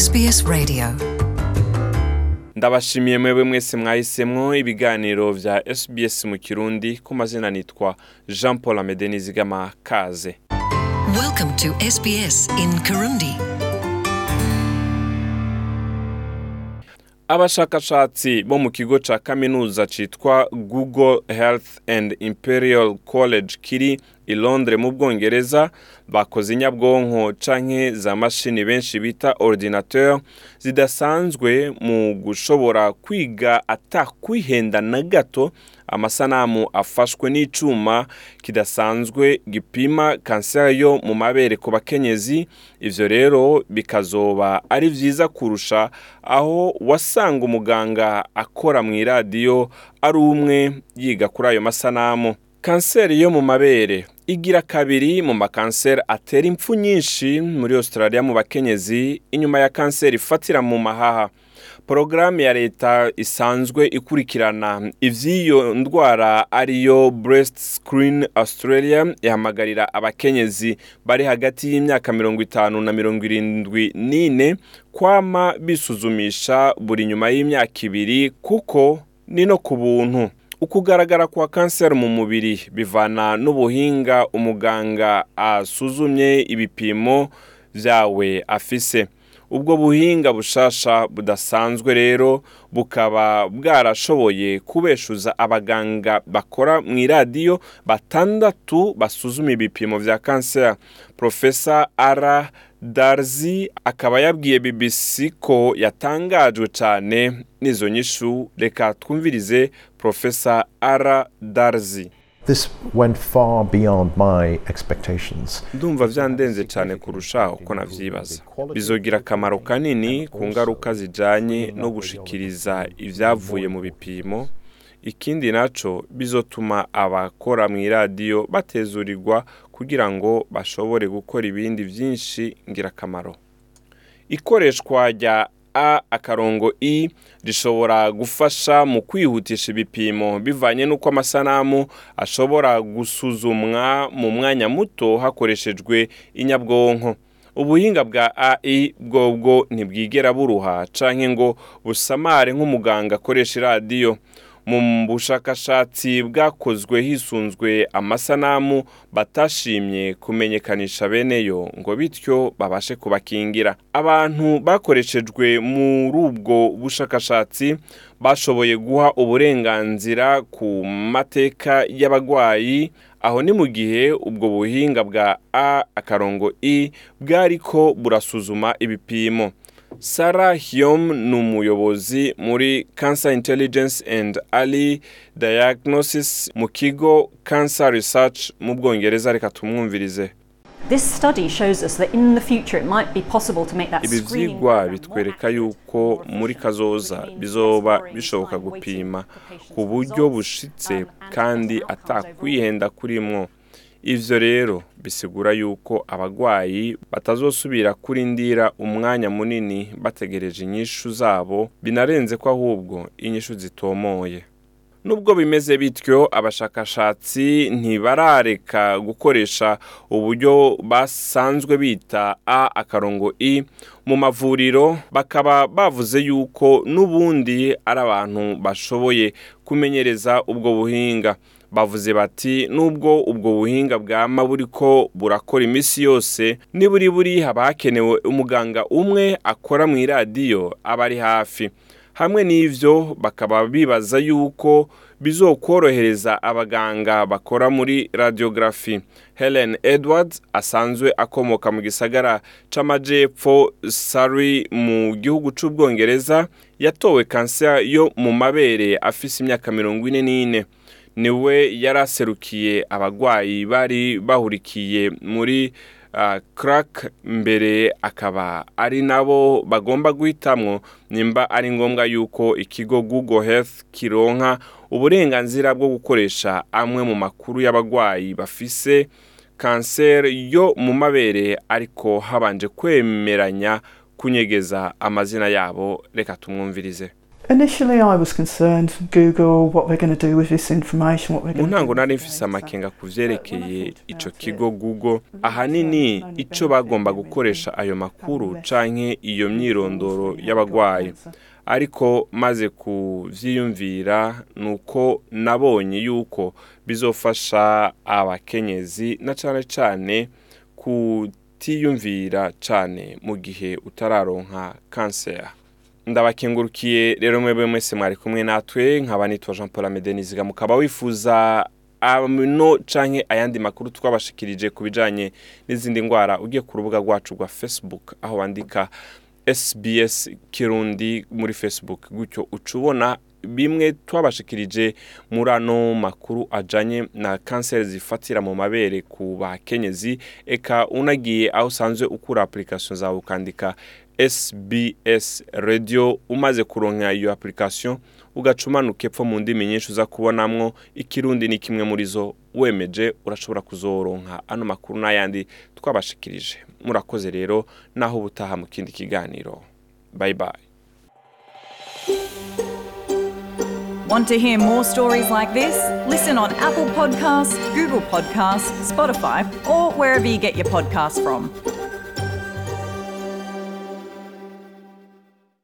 SBS Radio. Ndabashimiye mwebwe mwese mwahisemwo ibiganiro vya SBS mu kirundi ku mazina nitwa Jean Paul Amede Nizigama kaze. Welcome to SBS in Kirundi. Abashakashatsi bo mu kigo ca kaminuza citwa Google Health and Imperial College kiri i Londres mu Bwongereza bakoze inyabwonko canke za mashini benshi bita ordinateur zidasanzwe mu gushobora kwiga atakwihenda na gato amasanamu afashwe n'icuma kidasanzwe gipima kanseri yo mu mabere ku bakenyezi. Ivyo rero bikazoba ari vyiza kurusha aho wasanga umuganga akora mu iradiyo ari umwe yiga kuri ayo masanamu. Kanseri yo mu mabere. Igira kabiri mu makanseri atera impfu nyinshi muri australia mu bakenyezi. Inyuma ya kanseri ifatira mu mahaha. Porogaramu ya leta isanzwe ikurikirana ivy'iyo ndwara ariyo breast screen australia ihamagarira abakenyezi bari hagati y'imyaka mirongo itanu na mirongo irindwi n'ine kwama bisuzumisha buri nyuma y'imyaka ibiri kuko ni no ku buntu. Ukugaragara kwa kanseri mu mubiri bivana n'ubuhinga umuganga asuzumye ibipimo vyawe afise. Ubwo buhinga bushasha budasanzwe rero bukaba bwarashoboye kubeshuza abaganga bakora mu iradiyo batandatu basuzuma ibipimo vya kanseri profesa ara darzi akaba yabwiye bbc ko yatangajwe cyane n'izo nyishu. Reka twumvirize profesa ara darzi This went far beyond my expectations. ndumva vyandenze cyane kurusha uko navyibaza bizogira akamaro kanini ku ngaruka zijanye no gushikiriza ivyavuye mu bipimo. Ikindi naco bizotuma abakora mu iradiyo batezurirwa kugira ngo bashobore gukora ibindi vyinshi ngirakamaro. Ikoreshwa rya a akarongo i rishobora gufasha mu kwihutisha ibipimo bivanye n'uko amasanamu ashobora gusuzumwa mu mwanya muto hakoreshejwe inyabwonko. Ubuhinga bwa ai bwobwo ntibwigera buruha canke ngo busamare nk'umuganga akoresha iradiyo. Mu bushakashatsi bwakozwe hisunzwe amasanamu batashimye kumenyekanisha beneyo ngo bityo babashe kubakingira. Abantu bakoreshejwe muri ubwo bushakashatsi bashoboye guha uburenganzira ku mateka y'abagwayi. Aho ni mu gihe ubwo buhinga bwa a akarongo i bwariko burasuzuma ibipimo. Sarah Hyom ni umuyobozi muri Cancer Intelligence and Early Diagnosis mu kigo Cancer Research mu Bwongereza. Reka tumwumvirize. Ibi program bitwereka yuko muri kazoza bizoba bishoboka gupima ku buryo bushitse um, and kandi atakwihenda kurimwo. Ivyo rero bisigura yuko abagwayi batazosubira kurindira umwanya munini bategereje inyishu zabo binarenze ko ahubwo inyishu zitomoye. Nubwo bimeze bityo abashakashatsi ntibarareka gukoresha uburyo basanzwe bita a akarongo i mu mavuriro bakaba bavuze yuko n'ubundi ari abantu bashoboye kumenyereza ubwo buhinga. Bavuze bati nubwo ubwo buhinga bwama buriko burakora iminsi yose niburi buri haba hakenewe umuganga umwe akora mu iradiyo aba ari hafi. Hamwe n'ivyo bakaba bibaza yuko bizokorohereza abaganga bakora muri radiography. Helen edwards asanzwe akomoka mu gisagara c'amajepfo sari mu gihugu c'ubwongereza yatowe kanseri yo mu mabere afise imyaka mirongo ine n'ine. Ni we yari aserukiye abagwayi bari bahurikiye muri uh, crack mbere akaba ari nabo bagomba guhitamwo. Nimba ari ngombwa yuko ikigo google health kironka uburenganzira bwo gukoresha amwe mu makuru y'abagwayi bafise kanseri yo mu mabere ariko habanje kwemeranya kunyegeza amazina yabo. Reka tumwumvirize. Initially, I was concerned Google, what they're going to do with this information, what mu going to ntango do. nari mfise amakenga ku vyerekeye ico kigo google ahanini ico bagomba gukoresha ayo makuru canke iyo myirondoro y'abagwayi ariko maze kuvyiyumvira nuko nabonye yuko bizofasha abakenyezi na cane cane kutiyumvira cane mu gihe utararonka kanseri ndabakengurukiye rero mwebwe mwese mwari kumwe natwe nkaba nitwa jean paul amedeniziga mukaba wifuza ano canke ayandi makuru twabashikirije ku bijanye n'izindi ndwara ugiye ku rubuga rwacu rwa facebook aho wandika sbs kirundi muri facebook. Gutyo uca ubona bimwe twabashikirije muri ano makuru ajanye na kanseri zifatira mu mabere ku bakenyezi eka unagiye aho usanzwe ukura application zawe ukandika SBS radio. Umaze kuronka iyo application ugaca umanuka epfo mu ndimi nyinshi uza kubonamwo. Ikirundi ni kimwe muri zo. Wemeje urashobora kuzoronka ano makuru n'ayandi twabashikirije. Murakoze rero naho ubutaha mu kindi kiganiro. Bye bye. Want to hear more stories like this? Listen on Apple Podcasts, Google Podcasts, Spotify, or wherever you get your podcasts from.